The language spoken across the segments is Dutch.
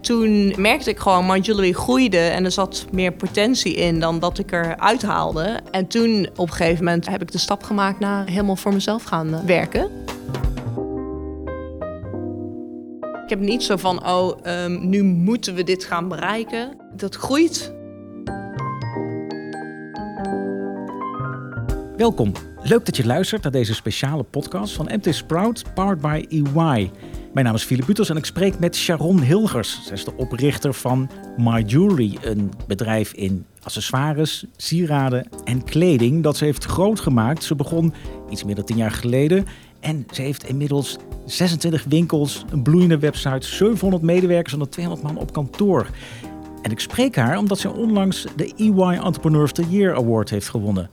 Toen merkte ik gewoon, Jewelry groeide en er zat meer potentie in dan dat ik er uithaalde. En toen op een gegeven moment heb ik de stap gemaakt naar helemaal voor mezelf gaan eh, werken. Ik heb niet zo van, oh, ehm, nu moeten we dit gaan bereiken. Dat groeit. Welkom. Leuk dat je luistert naar deze speciale podcast van MT Sprout, powered by EY. Mijn naam is Philip Buters en ik spreek met Sharon Hilgers. Zij is de oprichter van My Jewelry, een bedrijf in accessoires, sieraden en kleding dat ze heeft groot gemaakt. Ze begon iets meer dan tien jaar geleden en ze heeft inmiddels 26 winkels, een bloeiende website, 700 medewerkers en 200 man op kantoor. En ik spreek haar omdat ze onlangs de EY Entrepreneur of the Year Award heeft gewonnen.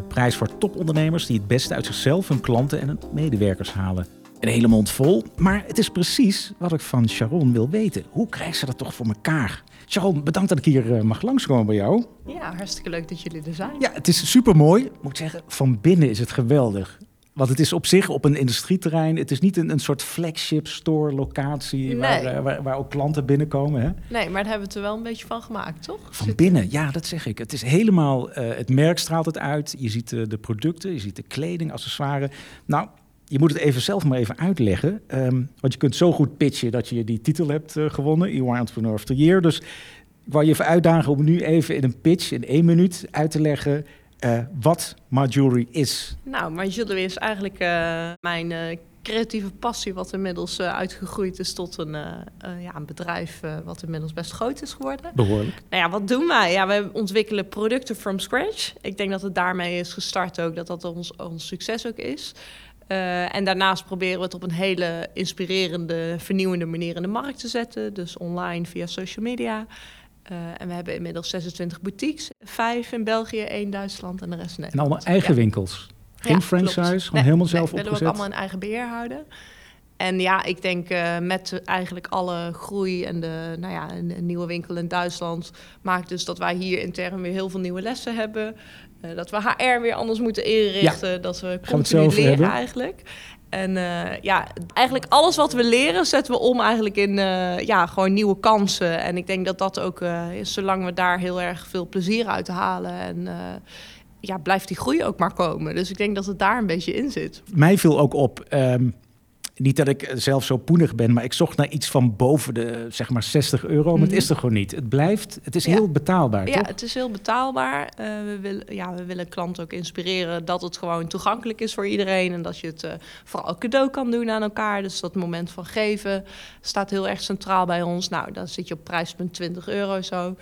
De prijs voor topondernemers die het beste uit zichzelf, hun klanten en hun medewerkers halen. Een hele mond vol, maar het is precies wat ik van Sharon wil weten. Hoe krijgt ze dat toch voor elkaar? Sharon, bedankt dat ik hier uh, mag langskomen bij jou. Ja, hartstikke leuk dat jullie er zijn. Ja, het is super mooi. Moet zeggen, van binnen is het geweldig. Want het is op zich op een industrieterrein. Het is niet een, een soort flagship store locatie Nee. waar, eh, waar, waar ook klanten binnenkomen. Hè? Nee, maar daar hebben we het er wel een beetje van gemaakt, toch? Van binnen, ja, dat zeg ik. Het is helemaal, eh, het merk straalt het uit. Je ziet de producten, je ziet de kleding, accessoires. Nou, je moet het even zelf maar even uitleggen. ehm, want je kunt zo goed pitchen dat je die titel hebt eh, gewonnen, EY Entrepreneur of the Year. Dus ik wou je even uitdagen om nu even in een pitch, in één minuut, uit te leggen eh, wat My Jewelry is. Nou, My Jewelry is eigenlijk eh, mijn eh, creatieve passie... wat inmiddels uitgegroeid is tot een, ja, een bedrijf... wat inmiddels best groot is geworden. Behoorlijk. Nou ja, wat doen wij? Ja, we ontwikkelen producten from scratch. Ik denk dat het daarmee is gestart ook, dat dat ons, ons succes ook is. En daarnaast proberen we het op een hele inspirerende, vernieuwende manier in de markt te zetten. Dus online via social media. Eh, en we hebben inmiddels 26 boutiques. Vijf in België, één in Duitsland en de rest in En allemaal eigen Ja. winkels. Geen Ja, franchise, klopt. gewoon helemaal zelf nee, willen we opgezet. ook allemaal in eigen beheer houden. En ja, ik denk eh, met eigenlijk alle groei en de nou ja, een, een nieuwe winkel in Duitsland... maakt dus dat wij hier intern weer heel veel nieuwe lessen hebben. Eh, dat we HR weer anders moeten inrichten. Dat we continu leren hebben. eigenlijk. En eh, ja, eigenlijk alles wat we leren zetten we om eigenlijk in eh, ja, gewoon nieuwe kansen. En ik denk dat dat ook eh, zolang we daar heel erg veel plezier uit halen... en ja, blijft die groei ook maar komen. Dus ik denk dat het daar een beetje in zit. Mij viel ook op, ehm, niet dat ik zelf zo poenig ben, maar ik zocht naar iets van boven de zeg maar 60 euro. Maar het Mhm. is er gewoon niet. Het blijft, het is Ja. heel betaalbaar, Ja, toch? het is heel betaalbaar. Eh, we, willen, ja, we willen klanten ook inspireren dat het gewoon toegankelijk is voor iedereen. En dat je het eh, vooral cadeau kan doen aan elkaar. Dus dat moment van geven staat heel erg centraal bij ons. Nou, dan zit je op prijspunt 20 euro zo.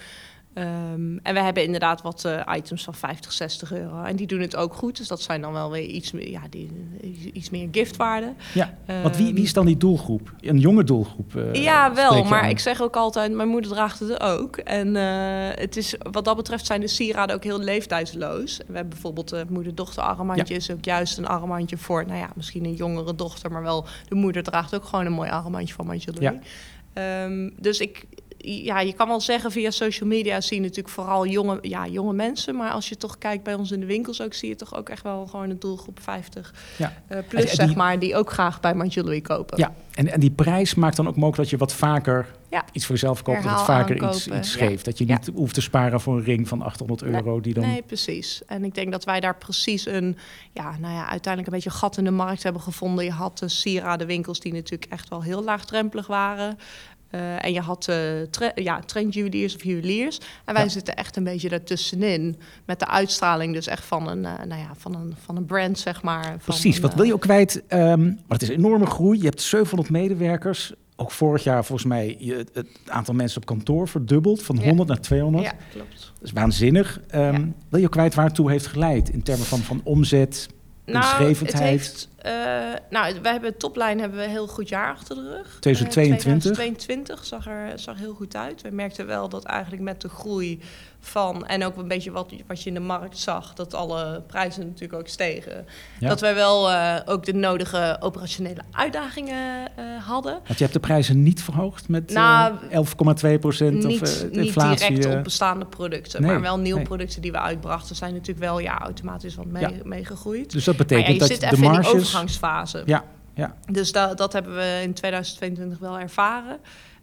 Ehm, en we hebben inderdaad wat eh, items van 50, 60 euro. En die doen het ook goed. Dus dat zijn dan wel weer iets meer, ja, die, iets meer giftwaarde. Ja. Want wie, wie is dan die doelgroep? Een jonge doelgroep? eh, ja, wel. Maar aan. ik zeg ook altijd, mijn moeder draagt het ook. En eh, het is, wat dat betreft zijn de sieraden ook heel leeftijdsloos. We hebben bijvoorbeeld de moeder-dochter armbandje. Is ook juist een armbandje voor, nou ja, misschien een jongere dochter. Maar wel, de moeder draagt ook gewoon een mooi armbandje van Jewelry. Ja. Ehm, dus ik... Ja, je kan wel zeggen via social media zie je natuurlijk vooral jonge, ja, jonge mensen. Maar als je toch kijkt bij ons in de winkels ook, zie je toch ook echt wel gewoon een doelgroep 50 Ja. eh, plus, die- zeg maar, die ook graag bij Jewelry kopen. Ja, en, en die prijs maakt dan ook mogelijk dat je wat vaker Ja. iets voor jezelf koopt. Dat het vaker iets, aankopen, iets geeft. Dat je niet hoeft te sparen voor een ring van 800 Nee, euro. Die dan... Nee, precies. En ik denk dat wij daar precies een, ja, nou ja, uiteindelijk een beetje gat in de markt hebben gevonden. Je had de sieradenwinkels die natuurlijk echt wel heel laagdrempelig waren. Eh, en je had tre ja, trendjuweliers of juweliers. En wij Ja. zitten echt een beetje daartussenin. Met de uitstraling dus echt van een, eh, nou ja, van een, van een brand, zeg maar. Van Precies, wat wil je ook kwijt? Ehm, maar het is een enorme groei. Je hebt 700 medewerkers. Ook vorig jaar volgens mij je, het aantal mensen op kantoor verdubbeld. Van Ja. 100 naar 200. Ja, klopt. Dat is waanzinnig. Ehm. Wil je ook kwijt waartoe heeft geleid? In termen van, van omzet, Nou, het heeft Uh, nou, wij hebben toplijn hebben we een heel goed jaar achter de rug. 2022? Uh, 2022 zag er zag heel goed uit. We merkten wel dat eigenlijk met de groei van... en ook een beetje wat, wat je in de markt zag... dat alle prijzen natuurlijk ook stegen. Ja. Dat wij wel uh, ook de nodige operationele uitdagingen uh, hadden. Want je hebt de prijzen niet verhoogd met Nou, 11,2 procent of niet, uh, niet inflatie? direct eh, op bestaande producten, Nee, maar wel nieuwe nee. producten die we uitbrachten... zijn natuurlijk wel ja, automatisch wat mee, Ja. meegegroeid. dus dat ja, betekent dat de marges... overgangsfase. Ja, ja. Dus da dat hebben we in 2022 wel ervaren.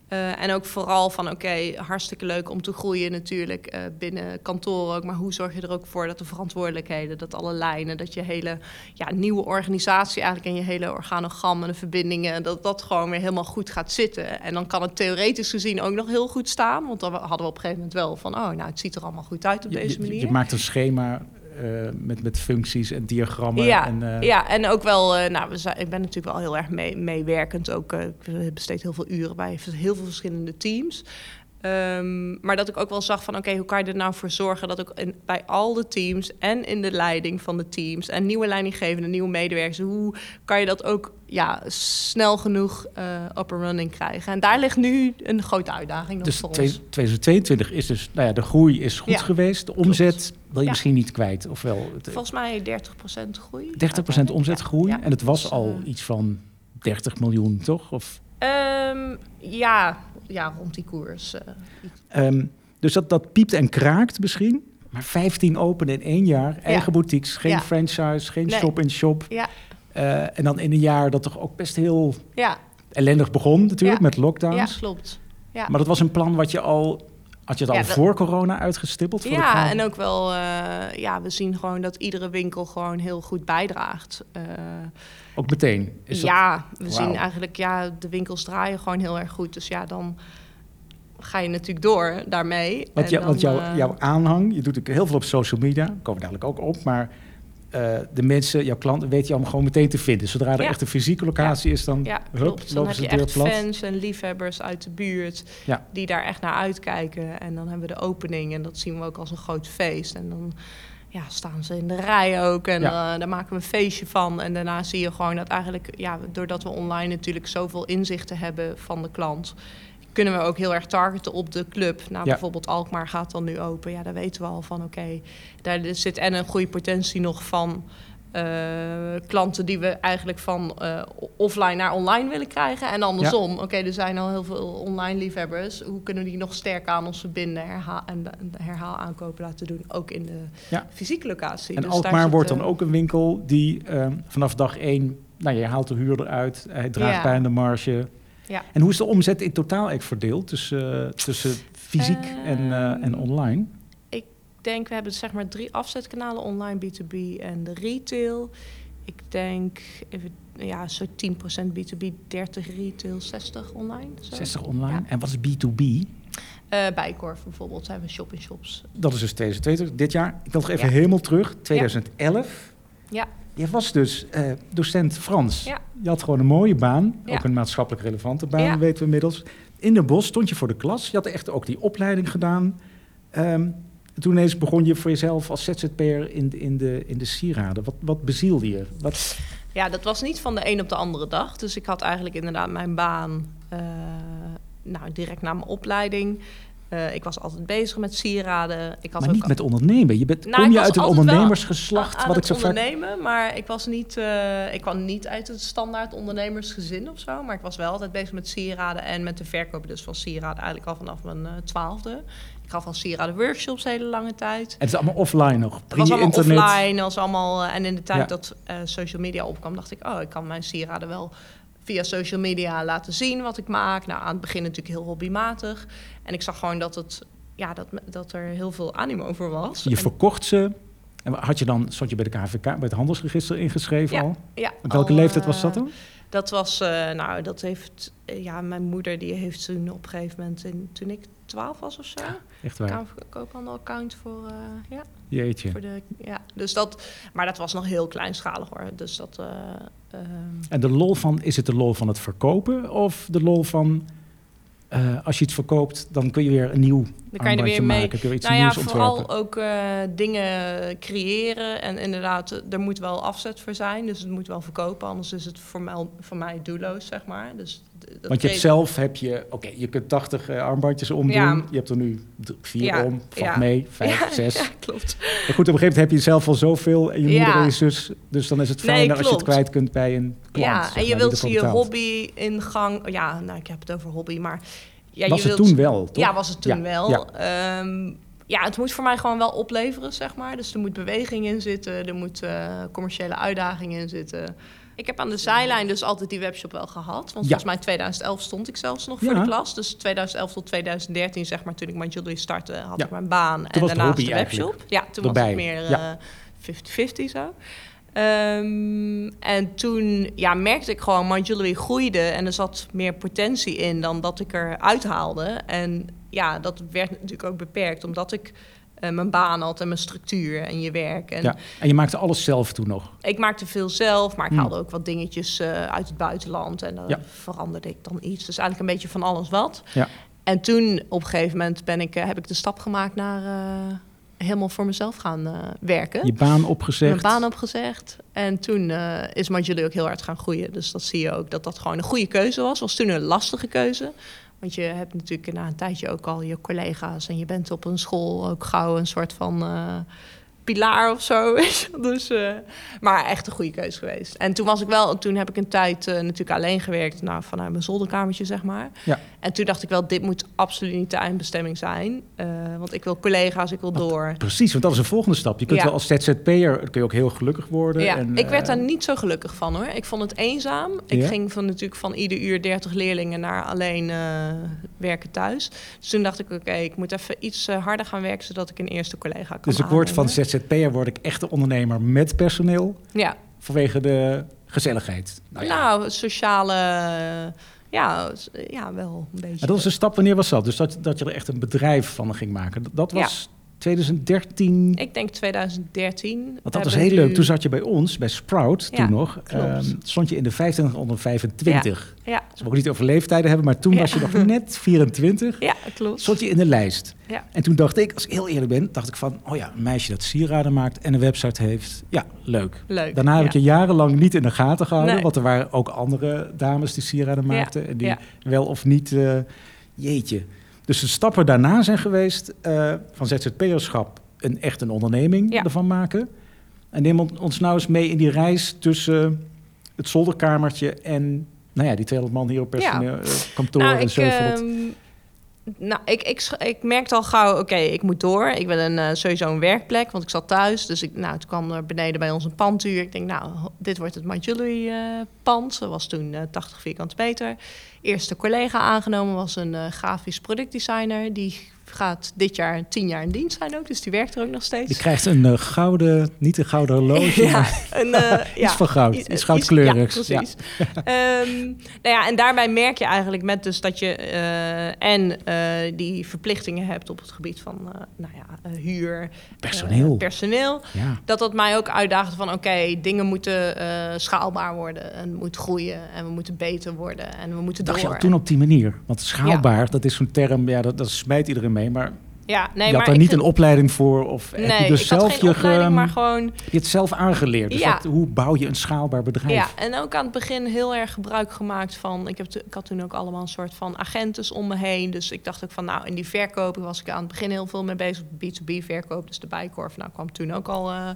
Uh, en ook vooral van, oké, hartstikke leuk om te groeien natuurlijk uh, binnen kantoren ook. Maar hoe zorg je er ook voor dat de verantwoordelijkheden, dat alle lijnen, dat je hele ja, nieuwe organisatie eigenlijk en je hele organogram en de verbindingen, dat dat gewoon weer helemaal goed gaat zitten. En dan kan het theoretisch gezien ook nog heel goed staan. Want dan hadden we op een gegeven moment wel van, oh, nou, het ziet er allemaal goed uit op Je, deze je, manier. je maakt een schema uh, met, met functies en diagrammen. Ja, en, uh, ja, en ook wel, uh, nou, we zijn, ik ben natuurlijk wel heel erg mee, meewerkend. Ook, ik besteed heel veel uren bij heel veel verschillende teams. Um, maar dat ik ook wel zag van, oké, okay, hoe kan je er nou voor zorgen dat ook in, bij al de teams en in de leiding van de teams en nieuwe leidinggevende, nieuwe medewerkers, hoe kan je dat ook ja, snel genoeg uh, up and running krijgen? En daar ligt nu een grote uitdaging nog dus voor twee, ons. 2022 is dus, nou ja, de groei is goed Ja, geweest. De omzet klopt. wil je Ja. misschien niet kwijt, of wel? Het- Volgens mij 30% groei. 30% omzetgroei Ja, en het was Dus, al eh, iets van 30 miljoen, toch? Of, Um, ja, ja, rond die koers. Uh, um, dus dat, dat piept en kraakt misschien. Maar 15 open in één jaar, eigen boutiques, geen Ja. franchise, geen Nee. shop-in-shop. ja, Uh, en dan in een jaar dat toch ook best heel ja, ellendig begon natuurlijk, Ja. met ja, lockdowns. klopt. Ja. Maar dat was een plan wat je al... Had je het al Ja, dat- voor corona uitgestippeld? Voor de Ja, en ook wel, uh, ja, we zien gewoon dat iedere winkel gewoon heel goed bijdraagt. Uh, Ook meteen? Is dat- ja, we zien eigenlijk, ja, de winkels draaien gewoon heel erg goed. Dus ja, dan ga je natuurlijk door daarmee. Want, jou- dan, eh, jouw aanhang, je doet natuurlijk heel veel op social media, daar komen we dadelijk ook op, maar eh, de mensen, jouw klanten, weten je allemaal gewoon meteen te vinden. Zodra er Ja. echt een fysieke locatie is, dan Ja, hup. Dan lopen heb ze je echt plat. fans en liefhebbers uit de buurt die daar echt naar uitkijken. En dan hebben we de opening en dat zien we ook als een groot feest. En dan ja, staan ze in de rij ook en Ja. eh, daar maken we een feestje van. En daarna zie je gewoon dat eigenlijk, ja, doordat we online natuurlijk zoveel inzichten hebben van de klant... kunnen we ook heel erg targeten op de club. Nou, Ja. bijvoorbeeld Alkmaar gaat dan nu open. Ja, daar weten we al van, oké, daar zit en een goede potentie nog van... eh, klanten die we eigenlijk van eh, offline naar online willen krijgen. En andersom, oké, er zijn al heel veel online liefhebbers. Hoe kunnen we die nog sterker aan ons verbinden herhaal, en de, herhaal aankopen laten doen? Ook in de Ja. fysieke locatie. En Dus Alkmaar zit, wordt eh, dan ook een winkel die eh, vanaf dag één, nou je haalt de huur eruit, hij draagt Ja. bij aan de marge. Ja. En hoe is de omzet in totaal eigenlijk verdeeld tussen, eh, tussen fysiek en, eh, Ehm, en online? Ik denk, we hebben zeg maar drie afzetkanalen online, B2B en de retail. Ik denk, even, ja, zo 10% B2B, 30 retail, 60 online. Zo. 60 online. Ja. En wat is B2B? Eh, Bijkorf bijvoorbeeld, zijn we shop-in-shops. Dat is dus 2022, dit jaar. Ik wil nog even Ja. helemaal terug, 2011. Ja. Je was dus eh, docent Frans. Ja. Je had gewoon een mooie baan, Ja. ook een maatschappelijk relevante baan, Ja. weten we inmiddels. In de bos stond je voor de klas. Je had echt ook die opleiding gedaan. Toen ineens begon je voor jezelf als ZZP'er in, de- in, de, in de sieraden. Wat, wat bezielde je? Wat, Ja, dat was niet van de een op de andere dag. Dus ik had eigenlijk inderdaad mijn baan eh, nou, direct na mijn opleiding. Eh, ik was altijd bezig met sieraden. Ik had maar ook niet met ondernemen. Je bent, Nou, kom je uit een ondernemersgeslacht? wat ik zo vaak... ondernemen, maar ik was niet, eh, ik kwam niet uit het standaard ondernemersgezin of zo. Maar ik was wel altijd bezig met sieraden en met de verkoop dus van sieraden eigenlijk al vanaf mijn twaalfde. Ik gaf al sieraden workshops hele lange tijd. En het is allemaal offline nog. Het was allemaal offline, was allemaal, eh, en in de tijd Ja. dat eh, social media opkwam, dacht ik, oh, ik kan mijn sieraden wel via social media laten zien wat ik maak. Nou, aan het begin natuurlijk heel hobbymatig. En ik zag gewoon dat, het, ja, dat, dat er heel veel animo voor was. Je En- verkocht ze. En had je dan, stond je bij de KVK, bij het handelsregister ingeschreven Ja, al? ja, Op welke al, leeftijd was eh, dat dan? Dat was, eh, nou, dat heeft, eh, ja, mijn moeder die heeft toen op een gegeven moment, in, toen ik 12 was of zo, Echt waar. koophandel-account voor, eh, ja, Jeetje. voor de, ja, dus dat, maar dat was nog heel kleinschalig hoor, dus dat, eh, ehm, En de lol van, is het de lol van het verkopen of de lol van eh, als je iets verkoopt, dan kun je weer een nieuw Dan kan je er weer mee. maken. Kun je iets Nou ja, ontwerpen. vooral ook dingen creëren. En inderdaad, er moet wel afzet voor zijn. Dus het moet wel verkopen. Anders is het voor mij, voor mij doelloos, zeg maar. Dus dat Want je hebt zelf, heb je, oké, je kunt 80 eh, armbandjes omdoen. Ja. Je hebt er nu vier Ja, om, valt ja. mee, vijf, Ja, zes. Ja, klopt. Maar goed, op een gegeven moment heb je zelf al zoveel en je moeder en je zus. Dus dan is het Nee, fijner als je het kwijt kunt bij een klant. ja, zeg en je wilt je hobby in gang... Ja, nou, ik heb het over hobby, maar... Ja, Was je het wilt, toen wel, toch? Ja, was het toen wel. ja. Ehm, ja, het moet voor mij gewoon wel opleveren, zeg maar. Dus er moet beweging in zitten, er moet eh, commerciële uitdaging in zitten. Ik heb aan de zijlijn dus altijd die webshop wel gehad. Want Ja. volgens mij in 2011 stond ik zelfs nog voor de klas. Dus 2011 tot 2013, zeg maar, toen ik mijn jewelry startte, had Ja. ik mijn baan. Toen en daarnaast de webshop. eigenlijk Ja, toen erbij. was het meer Ja. eh, 50-50 zo. Ehm, en toen ja, merkte ik gewoon, mijn jewelry groeide en er zat meer potentie in dan dat ik er uithaalde. En ja, dat werd natuurlijk ook beperkt, omdat ik eh, mijn baan had en mijn structuur en je werk. En Ja. En je maakte alles zelf toen nog. ik maakte veel zelf, maar ik Hmm. haalde ook wat dingetjes eh, uit het buitenland. En dan Ja. veranderde ik dan iets. Dus eigenlijk een beetje van alles wat. Ja. En toen op een gegeven moment ben ik, eh, heb ik de stap gemaakt naar helemaal voor mezelf gaan werken. Je baan opgezegd. Mijn baan opgezegd. En toen eh, is mijn jullie ook heel hard gaan groeien. Dus dat zie je ook dat dat gewoon een goede keuze was. Was toen een lastige keuze. Want je hebt natuurlijk na een tijdje ook al je collega's. En je bent op een school ook gauw een soort van eh, pilaar of zo. Dus, eh, maar echt een goede keuze geweest. En toen was ik wel, toen heb ik een tijd eh, natuurlijk alleen gewerkt. Nou, vanuit mijn zolderkamertje, zeg maar. Ja. En toen dacht ik wel, dit moet absoluut niet de eindbestemming zijn. Eh, want ik wil collega's, ik wil door. Precies, want dat is een volgende stap. Je kunt Ja. wel als ZZP'er kun je ook heel gelukkig worden. Ja, en, ik werd daar niet zo gelukkig van hoor. Ik vond het eenzaam. Ik Ja? ging van, natuurlijk van ieder uur 30 leerlingen naar alleen werken thuis. Dus toen dacht ik, oké, ik moet even iets harder gaan werken... zodat ik een eerste collega kan Dus ik word van aannemen. ZZP'er word ik echte ondernemer met personeel Ja, vanwege de gezelligheid. Nou ja. nou, sociale... ja, ja, wel een beetje. Maar dat was een stap, wanneer was dat? Dus dat, dat je er echt een bedrijf van ging maken. Dat- Dat was 2013. Ik denk 2013. Want dat was heel leuk. Toen zat je bij ons, bij Sprout, Ja, toen nog. ehm, stond je in de 25 onder 25. Ja, Dus we mogen niet over leeftijden hebben, maar toen Ja. was je nog net 24. ja, klopt. Stond je in de lijst. Ja. En toen dacht ik, als ik heel eerlijk ben, dacht ik van... oh ja, een meisje dat sieraden maakt en een website heeft. Ja, leuk. Leuk. Daarna heb ik je jarenlang niet in de gaten gehouden. Nee. Want er waren ook andere dames die sieraden maakten. En die ja. wel of niet... eh, jeetje. Dus de stappen daarna zijn geweest eh, van ZZP'erschap... een echt een onderneming Ja. ervan maken. En neem on- ons nou eens mee in die reis tussen het zolderkamertje... en nou ja, die 200 man hier op personeel, kantoor Nou, en ik, Zeuvelot. ehm, nou, ik, ik, ik merkte al gauw, oké, ik moet door. Ik wil een, eh, sowieso een werkplek, want ik zat thuis. Dus ik, nou, toen kwam er beneden bij ons een pandhuur. Ik denk, nou, dit wordt het My Jewelry eh, pand. Dat was toen eh, 80 vierkante meter. Eerste collega aangenomen was een eh, grafisch productdesigner. Die gaat dit jaar tien jaar in dienst zijn ook, dus die werkt er ook nog steeds. Die krijgt een eh, gouden, niet een gouden horloge, ja, maar een, ja, iets van goud. iets- Iets goudkleurigs. Ja, precies. Ehm, nou ja, en daarbij merk je eigenlijk met dus dat je eh, en die verplichtingen hebt op het gebied van nou ja, huur, Personeel. personeel. Ja. Dat dat mij ook uitdaagde van oké, dingen moeten schaalbaar worden en moet groeien en we moeten beter worden en we moeten Dacht je door. al toen op die manier? Want schaalbaar, dat is zo'n term, ja, dat, dat smijt iedereen mee. Maar ja, nee, je maar had daar niet vind- een opleiding voor? Of heb je dus zelf je, opleiding, ge- maar gewoon je het zelf aangeleerd? Dus Ja. wat- hoe bouw je een schaalbaar bedrijf? Ja, en ook aan het begin heel erg gebruik gemaakt van... Ik, heb ik had toen ook allemaal een soort van agentes om me heen. Dus ik dacht ook van, nou, in die verkopen was ik aan het begin heel veel mee bezig. B2B-verkoop, dus de Bijkorf. Nou, kwam toen ook al eh,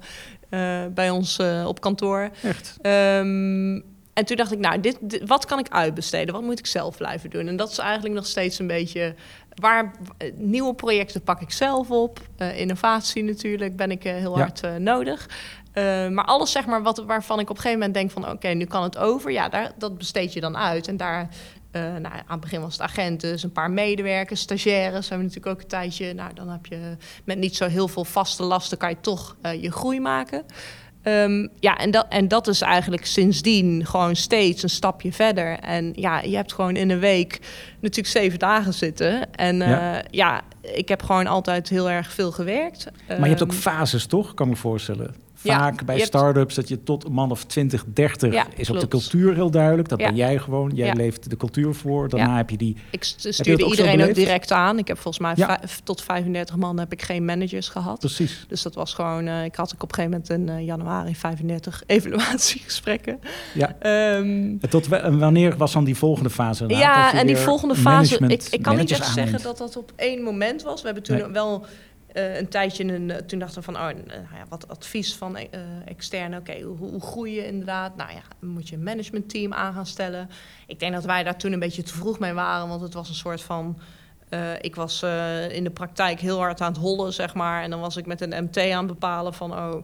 eh, bij ons eh, op kantoor. Echt? Ehm, en toen dacht ik, nou, dit, dit- wat kan ik uitbesteden? Wat moet ik zelf blijven doen? En dat is eigenlijk nog steeds een beetje... Waar, eh, nieuwe projecten pak ik zelf op. Eh, innovatie natuurlijk ben ik eh, heel Ja. hard nodig. Maar alles zeg maar wat, waarvan ik op een gegeven moment denk van... oké, nu kan het over. Ja, daar, dat besteed je dan uit. En daar... nou, aan het begin was het agenten, dus een paar medewerkers, stagiaires. Hebben we natuurlijk ook een tijdje. Nou, dan heb je met niet zo heel veel vaste lasten, kan je toch je groei maken. Ehm, ja, en dat, en dat is eigenlijk sindsdien gewoon steeds een stapje verder. En ja, je hebt gewoon in een week natuurlijk zeven dagen zitten. En Ja. ja, ja ik heb gewoon altijd heel erg veel gewerkt. Maar je hebt ook Ehm, fases, toch? Kan ik me voorstellen. Vaak bij start-ups dat je tot een man of 20, 30 Ja, is op de cultuur heel duidelijk. Dat Ja. ben jij gewoon. Jij Ja. leeft de cultuur voor. Daarna Ja. heb je die. Ik stuurde ook iedereen ook direct aan. Ik heb volgens mij Ja. tot 35 man heb ik geen managers gehad. Precies. Dus dat was gewoon, eh, ik had ook op een gegeven moment in eh, januari 35 evaluatiegesprekken. Ja. Ehm, En Tot, wanneer was dan die volgende fase? ja, en die volgende fase, ik, ik kan niet echt zeggen dat dat op één moment was. We hebben toen Nee. wel eh, een tijdje, eh, toen dachten we van, oh, eh, nou ja, wat advies van eh externe. Oké, hoe, groei je inderdaad? Nou ja, moet je een managementteam aan gaan stellen. Ik denk dat wij daar toen een beetje te vroeg mee waren, want het was een soort van... ik was in de praktijk heel hard aan het hollen, zeg maar. En dan was ik met een MT aan het bepalen van, oh...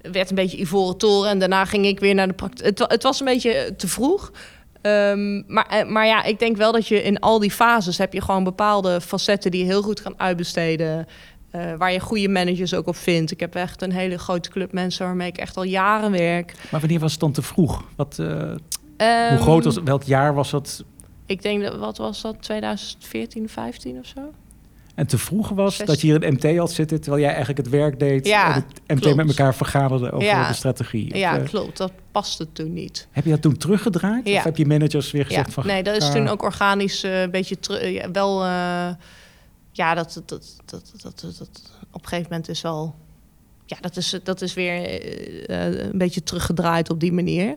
werd een beetje ivoren toren en daarna ging ik weer naar de praktijk. Het, wa- het was een beetje te vroeg. Ehm, maar, eh, maar ja, ik denk wel dat je in al die fases heb je gewoon bepaalde facetten die je heel goed kan uitbesteden. eh, waar je goede managers ook op vindt. Ik heb echt een hele grote club mensen waarmee ik echt al jaren werk. Maar wanneer was het dan te vroeg? Wat, eh, hoe Ehm, groot was Welk jaar was dat? Ik denk dat, wat was dat, 2014, 15 of zo? En te vroeg was dat je hier een MT had zitten... terwijl jij eigenlijk het werk deed... Ja, en het MT klopt. met elkaar vergaderde over Ja. de strategie. Of, ja, eh, klopt. Dat paste toen niet. heb je dat toen teruggedraaid? Ja. Of heb je managers weer gezegd van... nee, dat is toen ook organisch eh, een beetje wel, eh, ja, dat, dat, dat, dat, dat, op een gegeven moment is wel. Ja, dat is, dat is weer een beetje teruggedraaid op die manier.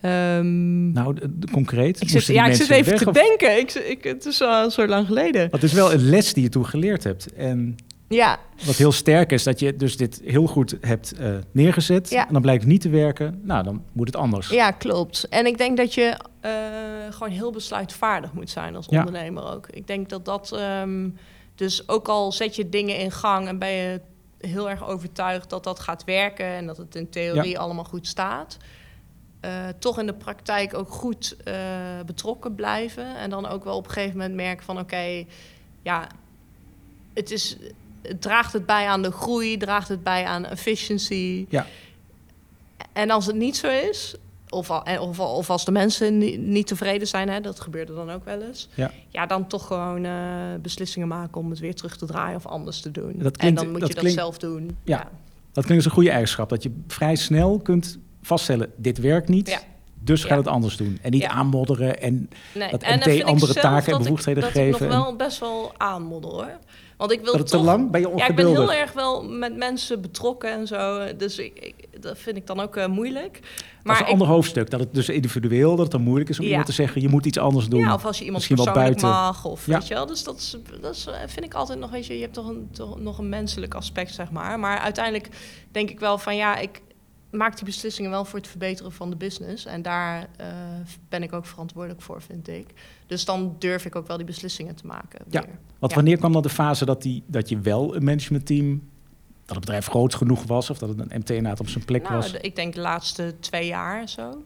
Ehm, Nou, concreet. ik zit, ja, ik zit even weg te of- denken. Ik, ik, het is al zo lang geleden. Dat is wel een les die je toen geleerd hebt. En Ja, wat heel sterk is, dat je dus dit heel goed hebt eh, neergezet. Ja. En dan blijkt het niet te werken. Nou, dan moet het anders. ja, klopt. En ik denk dat je eh, gewoon heel besluitvaardig moet zijn als Ja. ondernemer ook. Ik denk dat dat. ehm, dus ook al zet je dingen in gang en ben je heel erg overtuigd dat dat gaat werken en dat het in theorie allemaal goed staat. Eh, toch in de praktijk ook goed eh, betrokken blijven. En dan ook wel op een gegeven moment merken van oké, ja, het is. Het draagt het bij aan de groei, draagt het bij aan efficiency. Ja. En als het niet zo is, of, of, of als de mensen ni- niet tevreden zijn, hè, dat gebeurde dan ook wel eens. Ja. Ja, dan toch gewoon eh, beslissingen maken om het weer terug te draaien of anders te doen. Klinkt- en dan moet je dat klinkt- zelf doen. Ja. Dat klinkt als een goede eigenschap. Dat je vrij snel kunt vaststellen, dit werkt niet. Ja. Dus ga Ja. het anders doen. En niet Ja. aanmodderen en Nee. Dat en MT andere taken en dat ik- bevoegdheden dat geven ik nog en- wel best wel aanmodder hoor. Want ik wil dat het toch... te lang ben je Ja, ik ben ongeduldig. heel erg wel met mensen betrokken en zo. Dus ik, ik- dat vind ik dan ook eh, moeilijk. dat is Maar een ik, ander hoofdstuk. Dat het dus individueel, dat het dan moeilijk is om Ja. iemand te zeggen, je moet iets anders doen. ja, of als je iemand Misschien wel persoonlijk buiten. mag. Of, Ja. weet je wel. Dus dat, is, dat is, eh, vind ik altijd nog, weet je, je hebt toch, een, toch nog een menselijk aspect, zeg maar. Maar uiteindelijk denk ik wel van, ja, ik maak die beslissingen wel voor het verbeteren van de business. En daar eh, ben ik ook verantwoordelijk voor, vind ik. Dus dan durf ik ook wel die beslissingen te maken. Ja. weer. Want Ja. wanneer kwam dan de fase dat, die, dat je wel een managementteam... dat het bedrijf groot genoeg was... of dat het een MT inderdaad op zijn plek Nou, was? ik denk de laatste twee jaar zo.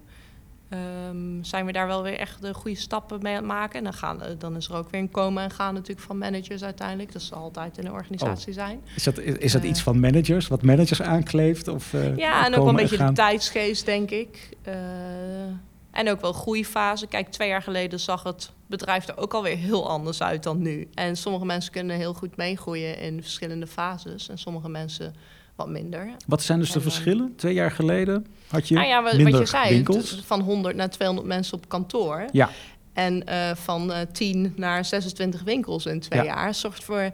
Ehm, zijn we daar wel weer echt de goede stappen mee aan het maken. En dan, gaan, dan is er ook weer een komen en gaan natuurlijk van managers uiteindelijk. Dat zal altijd in een organisatie zijn. Is dat, is, is dat eh, iets van managers? Wat managers aankleeft? Of, eh, Ja, en ook wel een beetje gaan? de tijdsgeest, denk ik. Eh, en ook wel groeifase. Kijk, twee jaar geleden zag het bedrijf er ook alweer heel anders uit dan nu. En sommige mensen kunnen heel goed meegroeien in verschillende fases. En sommige mensen wat minder. Wat zijn dus de eh, verschillen? Twee jaar geleden had je nou ja, wat, minder wat je zei, winkels. van 100 naar 200 mensen op kantoor. Ja. En eh, van eh 10 naar 26 winkels in twee Ja. jaar zorgt voor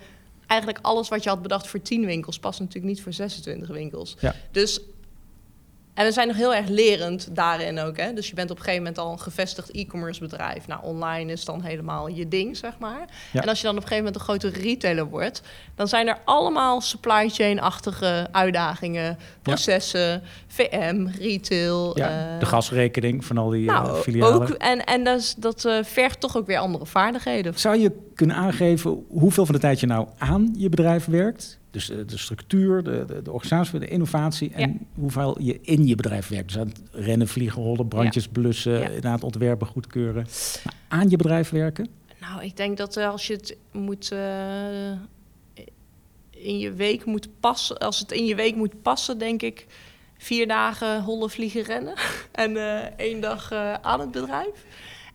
eigenlijk alles wat je had bedacht voor 10 winkels, past natuurlijk niet voor 26 winkels. Ja. Dus en we zijn nog heel erg lerend daarin ook. Hè? Dus je bent op een gegeven moment al een gevestigd e-commerce bedrijf. Nou, online is dan helemaal je ding, zeg maar. Ja. En als je dan op een gegeven moment een grotere retailer wordt, dan zijn er allemaal supply chain-achtige uitdagingen, processen, VM, retail. Ja, eh, de gasrekening van al die eh, nou, filialen. ook, en, en dat eh, vergt toch ook weer andere vaardigheden. Zou je kunnen aangeven hoeveel van de tijd je nou aan je bedrijf werkt? Dus de structuur, de, de, de organisatie, de innovatie. En Ja. hoeveel je in je bedrijf werkt. Dus aan het rennen, vliegen, rollen, brandjes blussen, Ja. inderdaad ontwerpen, goedkeuren. Maar aan je bedrijf werken? Nou, ik denk dat eh, als je het moet eh, in je week moet passen, als het in je week moet passen, denk ik vier dagen hollen, vliegen, rennen en eh, één dag aan het bedrijf.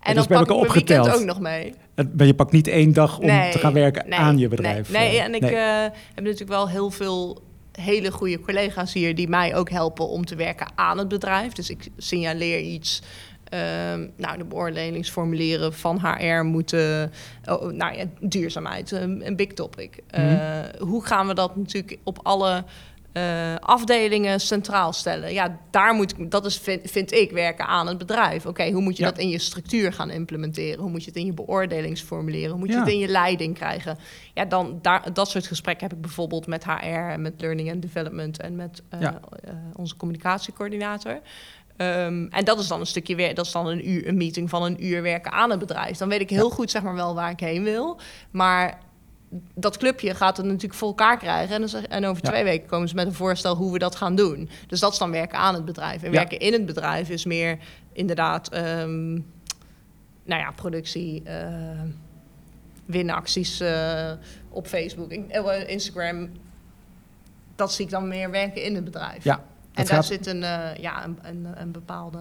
En is dan pak ik mijn weekend opgeteld. ook nog mee. Je pakt niet één dag om Nee, te gaan werken nee, aan je nee, bedrijf. Nee, Eh, en ik eh, heb natuurlijk wel heel veel hele goede collega's hier die mij ook helpen om te werken aan het bedrijf. Dus ik signaleer iets. Ehm, nou, de beoordelingsformulieren van HR moeten. Oh, nou ja, duurzaamheid, een, een big topic. Mhm. Eh, hoe gaan we dat natuurlijk op alle eh, afdelingen centraal stellen? Ja, daar moet ik, dat is, vind, vind ik, werken aan het bedrijf. Oké, hoe moet je Ja. dat in je structuur gaan implementeren? Hoe moet je het in je beoordelingsformulieren? Hoe moet je het in je leiding krijgen? Ja, dan daar, dat soort gesprekken heb ik bijvoorbeeld met HR en met Learning and Development en met eh, Ja. eh, onze communicatiecoördinator. Ehm, en dat is dan een stukje weer, dat is dan een uur, een meeting van een uur werken aan het bedrijf. Dan weet ik heel goed, zeg maar wel waar ik heen wil. Maar dat clubje gaat het natuurlijk voor elkaar krijgen. En, dan en over Ja. twee weken komen ze met een voorstel hoe we dat gaan doen. Dus dat is dan werken aan het bedrijf. En Ja. werken in het bedrijf is meer inderdaad, ehm, nou ja, productie, eh, winacties eh, op Facebook, eh, Instagram. Dat zie ik dan meer werken in het bedrijf. Ja, En daar gaat- zit een, ja, een, een, een bepaalde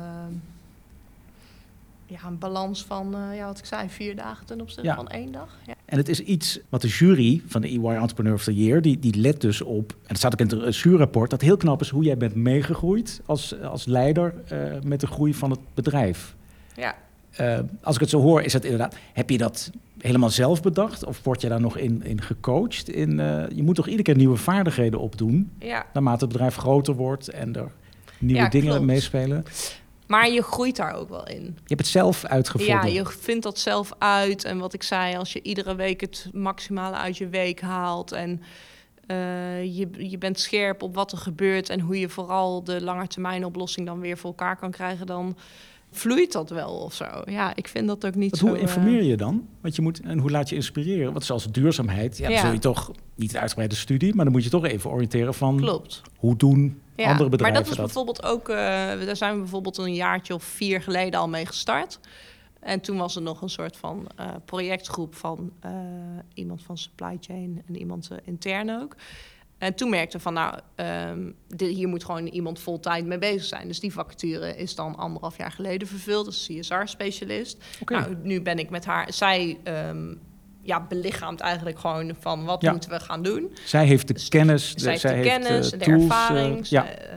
ja, een balans van, eh, ja, wat ik zei, vier dagen ten opzichte Ja. van één dag. Ja. En het is iets wat de jury van de EY Entrepreneur of the Year, die, die let dus op, en het staat ook in het juryrapport, dat heel knap is hoe jij bent meegegroeid als, als leider eh, met de groei van het bedrijf. ja. Eh, als ik het zo hoor, is het inderdaad, heb je dat helemaal zelf bedacht? Of word je daar nog in, in gecoacht? In, eh, je moet toch iedere keer nieuwe vaardigheden opdoen, ja. naarmate het bedrijf groter wordt en er nieuwe Ja, dingen klopt. meespelen. Maar je groeit daar ook wel in. Je hebt het zelf uitgevonden. Ja, je vindt dat zelf uit. En wat ik zei, als je iedere week het maximale uit je week haalt en eh, je, je bent scherp op wat er gebeurt en hoe je vooral de langetermijn oplossing dan weer voor elkaar kan krijgen, dan vloeit dat wel of zo. Ja, ik vind dat ook niet zo... hoe eh, informeer je dan? Want je moet, en hoe laat je inspireren? Want zoals duurzaamheid, ja, dan Ja. zul je toch niet een uitgebreide studie, maar dan moet je toch even oriënteren van Klopt. hoe doen Ja, andere bedrijven maar dat is dat? bijvoorbeeld ook, eh, daar zijn we bijvoorbeeld een jaartje of vier geleden al mee gestart. En toen was er nog een soort van eh, projectgroep van eh, iemand van supply chain en iemand eh, intern ook. En toen merkte ik van, nou, ehm, dit, hier moet gewoon iemand fulltime mee bezig zijn. Dus die vacature is dan anderhalf jaar geleden vervuld, als CSR-specialist. Nou, nu ben ik met haar, zij ehm, ja, belichaamt eigenlijk gewoon van wat Ja. moeten we gaan doen. zij heeft de Dus kennis, de, zij heeft de heeft, kennis, eh, de tools, eh, ervaring. ja, zij,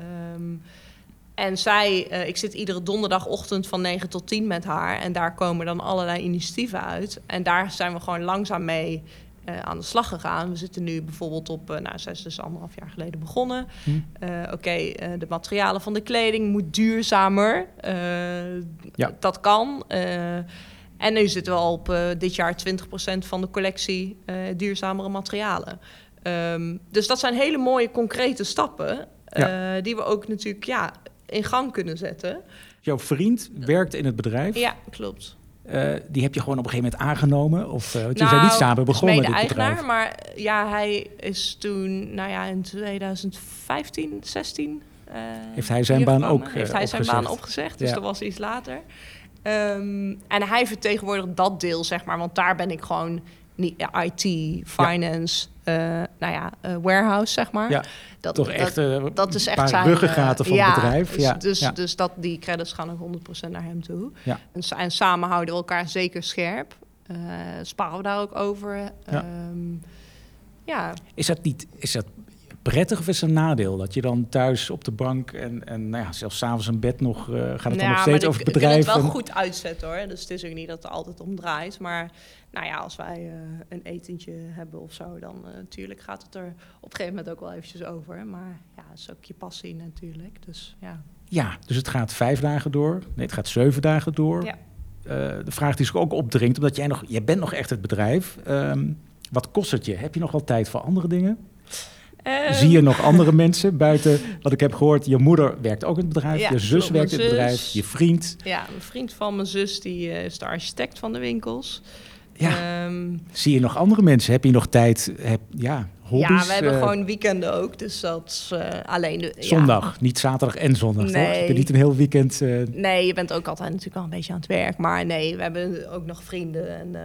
en zij, eh, ik zit iedere donderdagochtend van 9 tot 10 met haar. En daar komen dan allerlei initiatieven uit. En daar zijn we gewoon langzaam mee eh, aan de slag gegaan. We zitten nu bijvoorbeeld op, eh, nou, zij is dus anderhalf jaar geleden begonnen. Hm. Eh, Oké, de materialen van de kleding moet duurzamer. Ja. Dat kan. En nu zitten we al op dit jaar 20% van de collectie duurzamere materialen. Ehm, dus dat zijn hele mooie concrete stappen. die we ook natuurlijk ja, in gang kunnen zetten. Jouw vriend werkte in het bedrijf. Ja, klopt. Eh, die heb je gewoon op een gegeven moment aangenomen? Of, uh, want je Nou, zijn niet samen begonnen met dit eigenaar, maar eh, ja, hij is toen, nou ja, in 2015, 16. eh, Heeft hij zijn baan ook, Heeft eh, hij zijn opgezegd? baan opgezegd, dus Ja. dat was iets later. Ehm, en hij vertegenwoordigt dat deel, zeg maar, want daar ben ik gewoon IT, finance, eh, nou ja, eh, warehouse, zeg maar. Ja, dat, Toch dat- echt eh, dat is echt paar zijn ruggengraten eh, van ja, het bedrijf. Dus, ja, dus, ja. dus dat die credits gaan ook 100% naar hem toe. Ja. En, sa- en samen houden we elkaar zeker scherp. Sparren we daar ook over. Ja. ja. Is dat niet is dat prettig of is het een nadeel? Dat je dan thuis op de bank en, en nou ja, zelfs s'avonds in bed nog... eh, gaat het dan Ja, nog steeds over ik- het Ik bedrijf? wil het wel en- goed uitzetten hoor. Dus het is ook niet dat het altijd om draait. Maar nou ja, als wij eh, een etentje hebben of zo, dan eh, natuurlijk gaat het er op een gegeven moment ook wel eventjes over. Maar ja, dat is ook je passie natuurlijk. Dus ja. Ja, dus het gaat vijf dagen door. Nee, het gaat zeven dagen door. Ja. Eh, de vraag die zich ook opdringt, omdat jij nog... Jij bent nog echt het bedrijf. Ehm, wat kost het je? Heb je nog wel tijd voor andere dingen? Ehm, Zie je nog andere mensen buiten? Wat ik heb gehoord, je moeder werkt ook in het bedrijf. Ja, je zus werkt in het bedrijf. Je vriend. Ja, een vriend van mijn zus, die eh, is de architect van de winkels. Ja. Ehm, Zie je nog andere mensen? Heb je nog tijd? Heb, ja, hobby's? ja, we hebben eh, gewoon weekenden ook. Dus dat is eh, alleen de... ja. Zondag, niet zaterdag en zondag, toch? Je Nee. niet een heel weekend... Nee, je bent ook altijd natuurlijk al een beetje aan het werk. Maar nee, we hebben ook nog vrienden. En,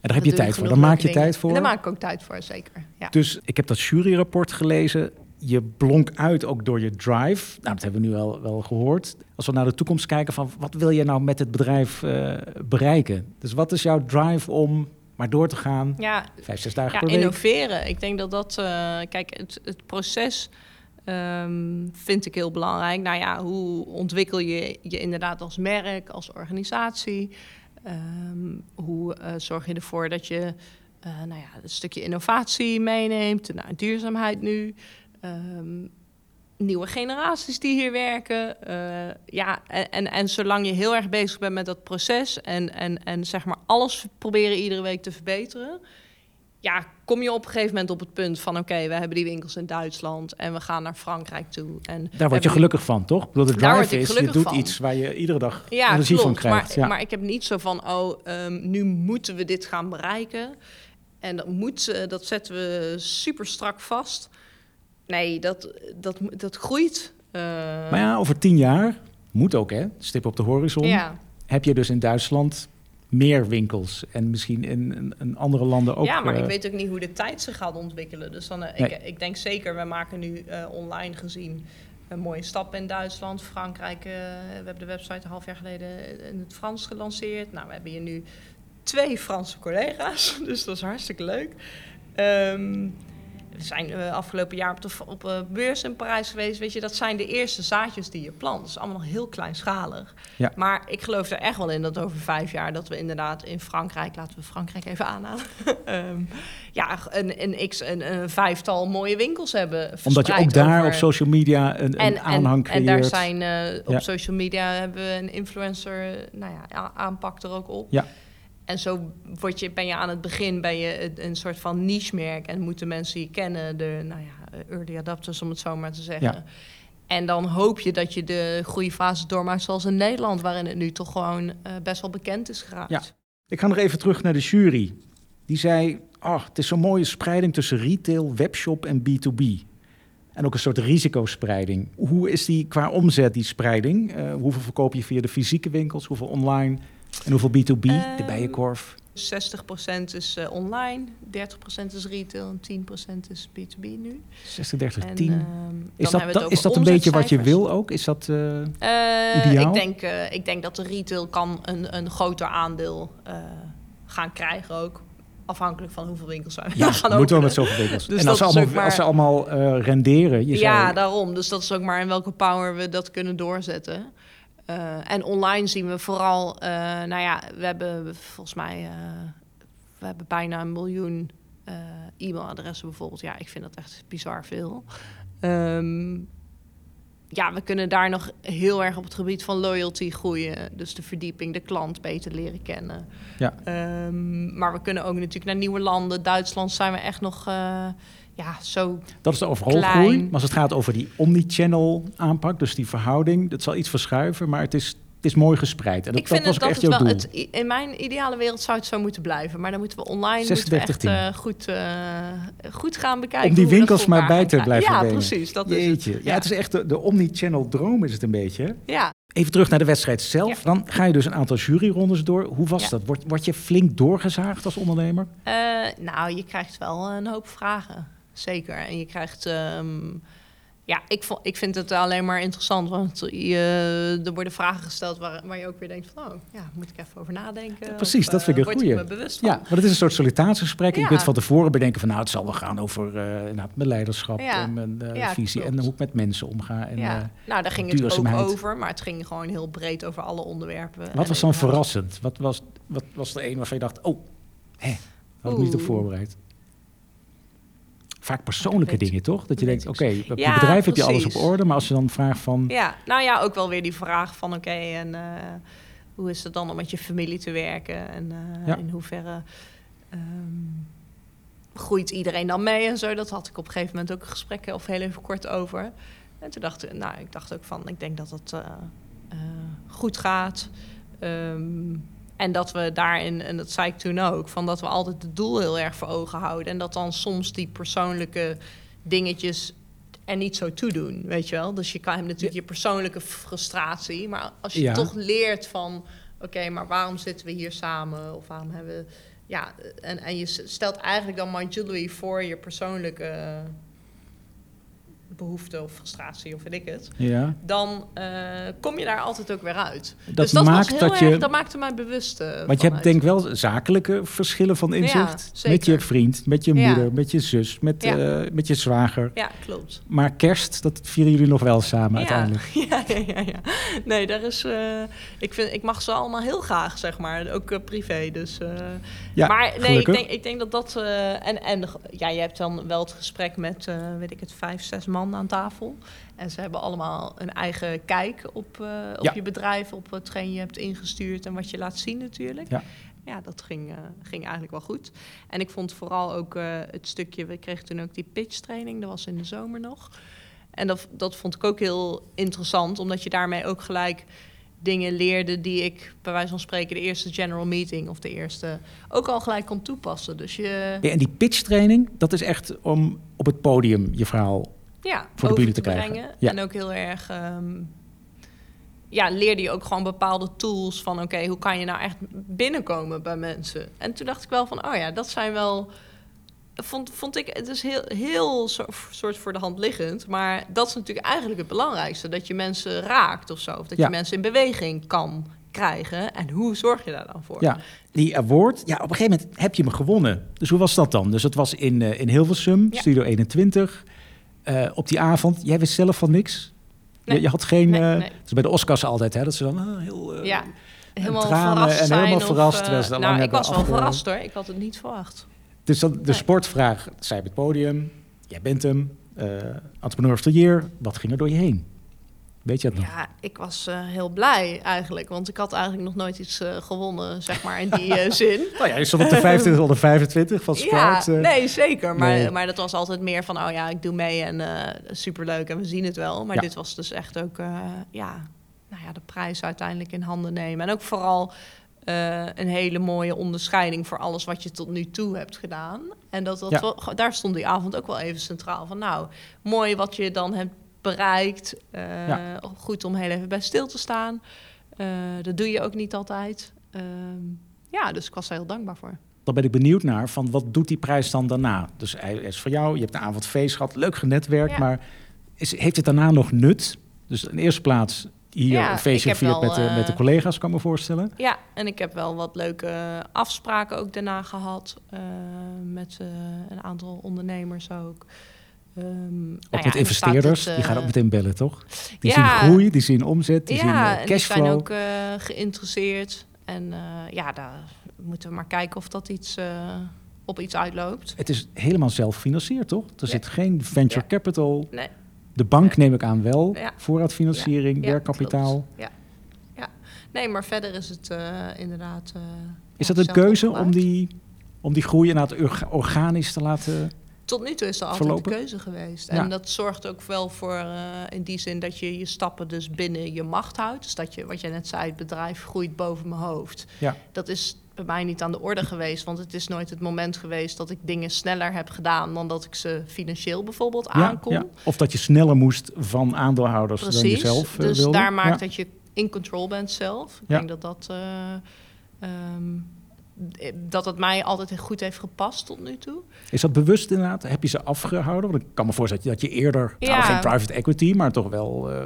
en daar heb je tijd voor. Daar maak je dingen. tijd voor. En daar maak ik ook tijd voor, zeker. Ja. Dus ik heb dat juryrapport gelezen. Je blonk uit ook door je drive. Nou, dat hebben we nu wel, wel gehoord. Als we naar de toekomst kijken van wat wil je nou met het bedrijf eh, bereiken? Dus wat is jouw drive om maar door te gaan. Ja, vijf, zes dagen ja, per week. innoveren. Ik denk dat dat... eh, kijk, het, het proces ehm, vind ik heel belangrijk. Nou ja, hoe ontwikkel je je inderdaad als merk, als organisatie? Ehm, hoe eh, zorg je ervoor dat je eh, nou ja, een stukje innovatie meeneemt? Nou, duurzaamheid nu. Ehm, nieuwe generaties die hier werken. Eh, ja, en, en, en zolang je heel erg bezig bent met dat proces en, en, en zeg maar alles proberen iedere week te verbeteren, ja, kom je op een gegeven moment op het punt van oké, we hebben die winkels in Duitsland en we gaan naar Frankrijk toe. En Daar word je gelukkig van, toch? Daar word drive is, je doet van. iets waar je iedere dag Ja, energie klopt. van krijgt. Maar, ja. maar ik heb niet zo van, oh, ehm, nu moeten we dit gaan bereiken. En dat, moet, dat zetten we super strak vast. Nee, dat, dat, dat groeit. Eh, maar ja, over tien jaar, moet ook hè, stip op de horizon, ja. heb je dus in Duitsland meer winkels. En misschien in, in, in andere landen ook. ja, maar eh, ik weet ook niet hoe de tijd zich gaat ontwikkelen. Dus dan, eh, Nee. ik, ik denk zeker, we maken nu eh, online gezien een mooie stap in Duitsland. Frankrijk, we hebben de website een half jaar geleden in het Frans gelanceerd. Nou, we hebben hier nu twee Franse collega's, dus dat is hartstikke leuk. Ehm, we zijn eh, afgelopen jaar op de op, eh, beurs in Parijs geweest. Weet je, dat zijn de eerste zaadjes die je plant. Dat is allemaal nog heel kleinschalig. Ja. Maar ik geloof er echt wel in dat over vijf jaar... dat we inderdaad in Frankrijk, laten we Frankrijk even aanhalen... Ehm, ja, een, een, x, een, een vijftal mooie winkels hebben Omdat je ook daar over- op social media een, een en, aanhang en, creëert. en daar zijn eh, op Ja. social media hebben we een influencer nou ja, aanpak er ook op. Ja. En zo word je, ben je aan het begin ben je een, soort van niche-merk en moeten mensen je kennen, de nou ja, early adapters om het zo maar te zeggen. Ja. En dan hoop je dat je de groeifase doormaakt zoals in Nederland, waarin het nu toch gewoon eh, best wel bekend is geraakt. Ja. Ik ga nog even terug naar de jury. Die zei, oh, het is zo'n mooie spreiding tussen retail, webshop en B2B. En ook een soort risicospreiding. Hoe is die qua omzet, die spreiding? Eh, hoeveel verkoop je via de fysieke winkels, hoeveel online en hoeveel B2B, de Ehm, bijenkorf? 60% is eh, online, 30% is retail en 10% is B2B nu. 60, 30, En, 10. ehm, is dat, dat, is dat een beetje wat je wil ook? Is dat, eh, Eh, Ideaal? Ik denk, ik denk dat de retail kan een, een groter aandeel gaan krijgen ook. Afhankelijk van hoeveel winkels wij ja, gaan moeten we openen. met zoveel winkels. Dus en als ze allemaal, maar- als ze allemaal renderen, je Ja, daarom. Dus dat is ook maar in welke power we dat kunnen doorzetten. Eh, en online zien we vooral, eh, nou ja, we hebben volgens mij, eh, we hebben bijna een miljoen e-mailadressen bijvoorbeeld. Ja, ik vind dat echt bizar veel. Ehm, ja, we kunnen daar nog heel erg op het gebied van loyalty groeien. Dus de verdieping, de klant beter leren kennen. Ja. Ehm, maar we kunnen ook natuurlijk naar nieuwe landen. Duitsland zijn we echt nog, ja, zo Dat is de overal groei. Maar als het gaat over die omnichannel aanpak, dus die verhouding, dat zal iets verschuiven, maar het is, het is mooi gespreid. En dat, ik vind dat dat het wel, het, in mijn ideale wereld zou het zo moeten blijven. Maar dan moeten we online 36, moeten we echt, eh, goed, eh, goed gaan bekijken. Om die winkels maar bij te blijven. Ja, precies. Dat is het. Ja, het is echt de, de omnichannel droom is het een beetje. Ja. Even terug naar de wedstrijd zelf. Ja. Dan ga je dus een aantal juryrondes door. Hoe was Ja. dat? Word, word je flink doorgezaagd als ondernemer? Eh, nou, je krijgt wel een hoop vragen. Zeker. En je krijgt... ehm, ja, ik, ik vind het alleen maar interessant. Want je, er worden vragen gesteld waar, waar je ook weer denkt van... Oh, ja, moet ik even over nadenken? precies, Of, dat vind ik eh, een ik goeie. me bewust van? Ja, maar het is een soort sollicitatiegesprek. En je kunt van tevoren bedenken van nou, het zal wel gaan over eh, inderdaad mijn leiderschap Ja. en mijn eh, visie klopt. en hoe ik met mensen omga. En, eh, nou, daar ging het ook over. Maar het ging gewoon heel breed over alle onderwerpen. wat was dan verrassend? Wat was, wat was er een waarvan je dacht, oh, hè, had ik niet op voorbereid? Vaak persoonlijke dingen, toch? Dat je denkt, oké, ik op je bedrijf heb je alles op orde, maar als je dan vraagt van, Ja, nou ja, ook wel weer die vraag van oké, en eh, hoe is het dan om met je familie te werken? En eh, in hoeverre ehm, groeit iedereen dan mee en zo? Dat had ik op een gegeven moment ook een gesprek of heel even kort over. En toen dacht ik, nou, ik dacht ook van, ik denk dat het eh, goed gaat. Ehm, en dat we daarin, en dat zei ik toen ook, van dat we altijd het doel heel erg voor ogen houden. En dat dan soms die persoonlijke dingetjes er niet zo toe doen, weet je wel. Dus je kan hem natuurlijk je persoonlijke frustratie, maar als je Ja. toch leert van, oké, maar waarom zitten we hier samen? Of waarom hebben we, ja, en, en je stelt eigenlijk dan Jewelry voor je persoonlijke behoefte of frustratie of weet ik het, Ja. dan eh, kom je daar altijd ook weer uit. Dat dus dat maakt was heel dat erg, je. dat maakte mij bewust. eh, Want je hebt denk ik wel zakelijke verschillen van inzicht. met je vriend, met je Ja. moeder, met je zus, met, eh, met je zwager. Ja, klopt. Maar kerst, dat vieren jullie nog wel samen uiteindelijk. Ja, ja, ja, ja. Nee, daar is. ik, vind, ik mag ze allemaal heel graag, zeg maar. Ook privé. Dus. Ja, maar nee, ik denk, ik denk dat dat. en en ja, je hebt dan wel het gesprek met, weet ik het, vijf, zes man aan tafel. En ze hebben allemaal een eigen kijk op, eh, op Ja. je bedrijf, op hetgeen je hebt ingestuurd en wat je laat zien, natuurlijk. Ja. Ja, dat ging, eh, ging eigenlijk wel goed. En ik vond vooral ook eh, het stukje, we kregen toen ook die pitch training, dat was in de zomer nog. En dat, dat vond ik ook heel interessant, omdat je daarmee ook gelijk dingen leerde die ik bij wijze van spreken de eerste general meeting of de eerste ook al gelijk kon toepassen. Dus je Ja, en die pitch training, dat is echt om op het podium je verhaal. Ja, de over bühne te te krijgen. Ja. En ook heel erg ehm, ja, leerde je ook gewoon bepaalde tools van oké, hoe kan je nou echt binnenkomen bij mensen? En toen dacht ik wel van, oh ja, dat zijn wel. Vond, vond ik, het is heel, heel zo- soort voor de hand liggend. Maar dat is natuurlijk eigenlijk het belangrijkste. Dat je mensen raakt of zo. Of dat Ja. je mensen in beweging kan krijgen. En hoe zorg je daar dan voor? Ja, die award, ja, op een gegeven moment heb je hem gewonnen. Dus hoe was dat dan? Dus het was in, eh, in Hilversum, Ja. Studio 21. Eh, op die avond, jij wist zelf van niks? Nee. Je, je had geen... Nee, eh, nee. Het is bij de Oscars altijd, hè, dat ze dan ah, heel... eh, Ja, helemaal tranen verrast en zijn. helemaal of, verrast, terwijl ze nou, ik was wel verrast hoor. Ik had het niet verwacht. Dus dan de sportvraag, zij op het podium, jij bent hem, eh entrepreneur of the year. Wat ging er door je heen? Weet je dat nog? Ja, ik was eh, heel blij eigenlijk. Want ik had eigenlijk nog nooit iets eh, gewonnen, zeg maar, in die eh, zin. Nou ja, je stond op de 25 of de 25 van Ja, Sprout. eh. nee, zeker. Maar, nee. maar dat was altijd meer van, oh ja, ik doe mee en superleuk en we zien het wel. Maar Ja. dit was dus echt ook, ja, nou ja, de prijs uiteindelijk in handen nemen. En ook vooral een hele mooie onderscheiding voor alles wat je tot nu toe hebt gedaan. En dat, dat Ja. wel- daar stond die avond ook wel even centraal van. Nou, mooi wat je dan hebt bereikt. Eh, Ja. Goed om heel even bij stil te staan. Eh, dat doe je ook niet altijd. Ehm, ja, dus ik was er heel dankbaar voor. Dan ben ik benieuwd naar van wat doet die prijs dan daarna? Dus hij is voor jou, je hebt een avond feest gehad, leuk genetwerkt, Ja. maar is, heeft het daarna nog nut? Dus in eerste plaats hier Ja, een feestje gevierd met, de, eh, met de collega's, kan ik me voorstellen. Ja, en ik heb wel wat leuke afspraken ook daarna gehad. eh, met eh, een aantal ondernemers ook. Ehm, nou Ook ja, met er investeerders, het, die gaan eh, ook meteen bellen, toch? Die ja. zien groei, die zien omzet, die zien ja, eh, en die zijn cashflow. ook eh, geïnteresseerd. En ja, daar moeten we maar kijken of dat iets, op iets uitloopt. Het is helemaal zelfgefinancierd, toch? Er zit geen venture capital. Nee. De bank neem ik aan wel. Voorraadfinanciering, werkkapitaal. Ja. ja. Nee, maar verder is het inderdaad... Is dat een keuze om die, om die groei inderdaad orga- organisch te laten... Tot nu toe is dat altijd verlopen? de keuze geweest. Ja. En dat zorgt ook wel voor, eh, in die zin, dat je je stappen dus binnen je macht houdt. Dus dat je, wat jij net zei, het bedrijf groeit boven mijn hoofd. Ja. Dat is bij mij niet aan de orde geweest. Want het is nooit het moment geweest dat ik dingen sneller heb gedaan dan dat ik ze financieel bijvoorbeeld Ja, aankon. ja. Of dat je sneller moest van aandeelhouders dan Precies. je zelf eh, dus wilde. daar maakt dat je in control bent zelf. Ik denk dat dat, eh, ehm, dat het mij altijd goed heeft gepast tot nu toe. Is dat bewust inderdaad? Heb je ze afgehouden? Want ik kan me voorstellen dat je eerder, Ja. geen private equity, maar toch wel eh,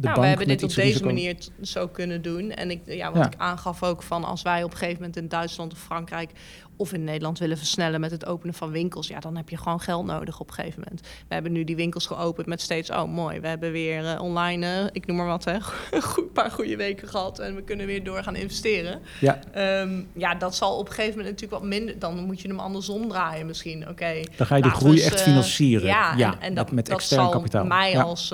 nou, we hebben dit op deze manier zo kunnen doen. En ik, ja, wat Ja. ik aangaf ook van als wij op een gegeven moment in Duitsland of Frankrijk of in Nederland willen versnellen met het openen van winkels, ja, dan heb je gewoon geld nodig op een gegeven moment. We hebben nu die winkels geopend met steeds, oh mooi, we hebben weer eh, online, eh, ik noem maar wat, hè, een paar goede weken gehad en we kunnen weer door gaan investeren. Ja, Ehm, ja, dat zal op een gegeven moment natuurlijk wat minder, dan moet je hem andersom draaien misschien. Oké, dan ga je de groei echt eh, financieren. Ja, en, dat, met extern kapitaal. mij Ja. als,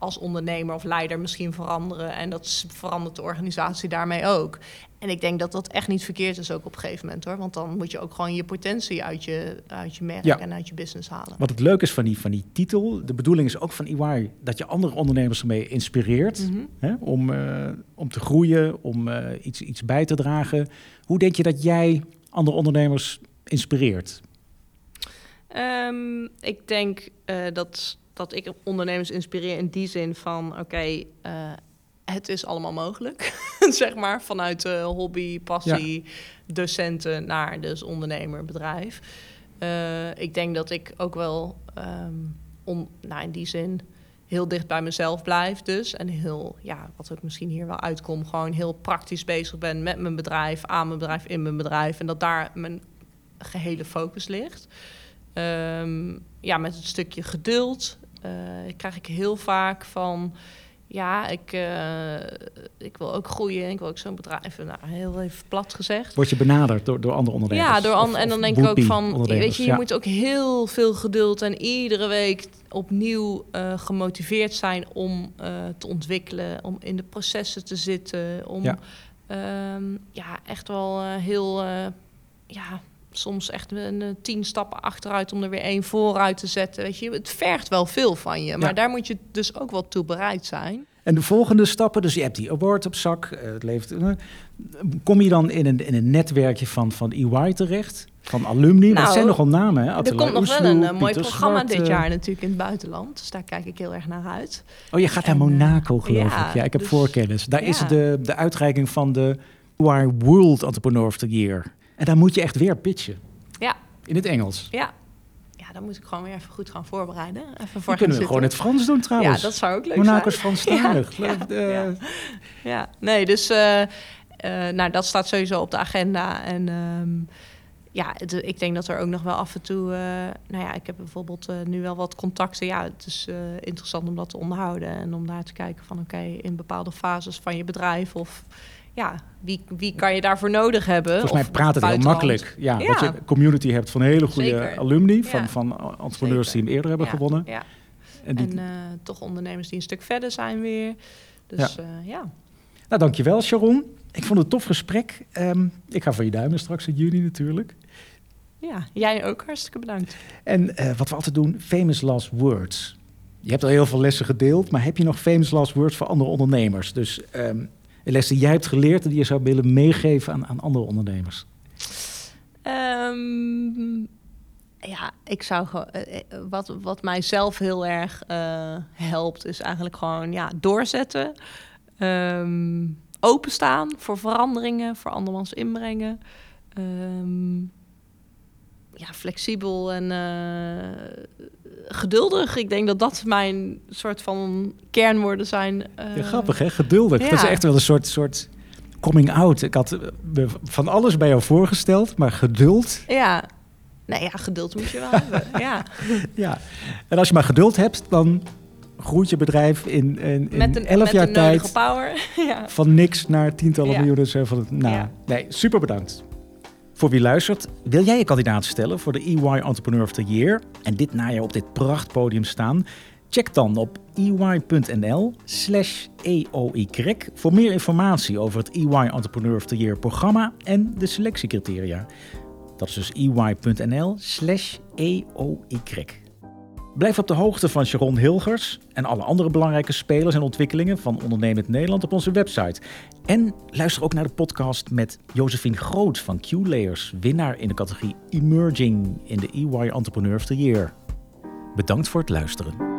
als ondernemer of leider misschien veranderen. En dat verandert de organisatie daarmee ook. En ik denk dat dat echt niet verkeerd is ook op een gegeven moment hoor. Want dan moet je ook gewoon je potentie uit je, uit je merk Ja. en uit je business halen. Wat het leuke is van die, van die titel, de bedoeling is ook van EY dat je andere ondernemers ermee inspireert Mhm. hè, om, eh, om te groeien, om eh, iets, iets bij te dragen. Hoe denk je dat jij andere ondernemers inspireert? Ehm, ik denk eh, dat, dat ik ondernemers inspireer in die zin van... oké, eh, het is allemaal mogelijk, zeg maar. Vanuit eh, hobby, passie, docenten naar dus ondernemer, bedrijf. Eh, ik denk dat ik ook wel... ehm, on, nou, in die zin heel dicht bij mezelf blijf dus. En heel, ja, wat ook misschien hier wel uitkomt, gewoon heel praktisch bezig ben met mijn bedrijf, aan mijn bedrijf, in mijn bedrijf. En dat daar mijn gehele focus ligt. Ehm, ja, met het stukje geduld krijg ik heel vaak van ja, ik, uh, ik wil ook groeien. Ik wil ook zo'n bedrijf. Nou, heel even plat gezegd. Word je benaderd door, door andere ondernemers? Ja, door an en dan denk ik ook van, weet je, je moet ook heel veel geduld en iedere week opnieuw uh, gemotiveerd zijn om uh, te ontwikkelen, om in de processen te zitten, om ja, um, ja echt wel heel, ja, soms echt een tien stappen achteruit om er weer één vooruit te zetten. Weet je, het vergt wel veel van je, maar daar moet je dus ook wel toe bereid zijn. En de volgende stappen, dus je hebt die award op zak, eh, het levert, uh, kom je dan in een, in een netwerkje van, van EY terecht? Van alumni? Nou, dat zijn nogal namen, hè? er komt nog wel een uh, mooi programma dit jaar natuurlijk in het buitenland. Dus daar kijk ik heel erg naar uit. Oh, je gaat naar Monaco, geloof ik. Ja, ik heb dus, voorkennis. Daar is de, de uitreiking van de EY World Entrepreneur of the Year. En daar moet je echt weer pitchen. Ja. In het Engels. Ja. Ja, dan moet ik gewoon weer even goed gaan voorbereiden. Even voor kunnen we gewoon het Frans doen trouwens. Ja, dat zou ook leuk Monaco zijn. Monaco is Franstalig. Ja, ja, ja. ja, nee, dus uh, uh, nou, dat staat sowieso op de agenda. En um, ja, het, ik denk dat er ook nog wel af en toe... Nou ja, ik heb bijvoorbeeld nu wel wat contacten. Ja, het is interessant om dat te onderhouden. En om daar te kijken van oké, okay, in bepaalde fases van je bedrijf... of ja, wie, wie kan je daarvoor nodig hebben? Volgens mij praat het heel makkelijk. Ja, ja, Dat je een community hebt van hele goede Zeker. alumni, van, ja. van entrepreneurs die hem eerder hebben gewonnen. Ja. En, die... en uh, toch ondernemers die een stuk verder zijn weer. Dus ja. Uh, ja. Nou, dankjewel Sharon. Ik vond het een tof gesprek. Um, ik ga van je duimen straks in juni natuurlijk. Ja, jij ook. Hartstikke bedankt. En uh, wat we altijd doen, famous last words. Je hebt al heel veel lessen gedeeld, maar heb je nog famous last words voor andere ondernemers? Dus um, lessen die jij hebt geleerd en die je zou willen meegeven aan, aan andere ondernemers? Um, ja, ik zou uh, wat, wat mij zelf heel erg uh, helpt, is eigenlijk gewoon ja, doorzetten. Um, openstaan voor veranderingen, voor andermans inbrengen. Um, ja, flexibel en geduldig. Ik denk dat dat mijn soort van kernwoorden zijn. Uh... Ja, grappig hè, geduldig. Ja. Dat is echt wel een soort, soort coming out. Ik had van alles bij jou voorgesteld, maar geduld. Ja, nee, ja, geduld moet je wel hebben. Ja. ja, en als je maar geduld hebt, dan groeit je bedrijf in, in, in met een, elf met jaar tijd power. ja. van niks naar tientallen miljoenen. Van het, nou, nee, super bedankt. Voor wie luistert, wil jij je kandidaat stellen voor de EY Entrepreneur of the Year en dit najaar op dit prachtpodium staan? Check dan op ey.nl slash EOY voor meer informatie over het EY Entrepreneur of the Year programma en de selectiecriteria. Dat is dus ey.nl slash EOY. Blijf op de hoogte van Sharon Hilgers en alle andere belangrijke spelers en ontwikkelingen van Ondernemend Nederland op onze website. En luister ook naar de podcast met Josephine Groot van Q-Layers, winnaar in de categorie Emerging in de EY Entrepreneur of the Year. Bedankt voor het luisteren.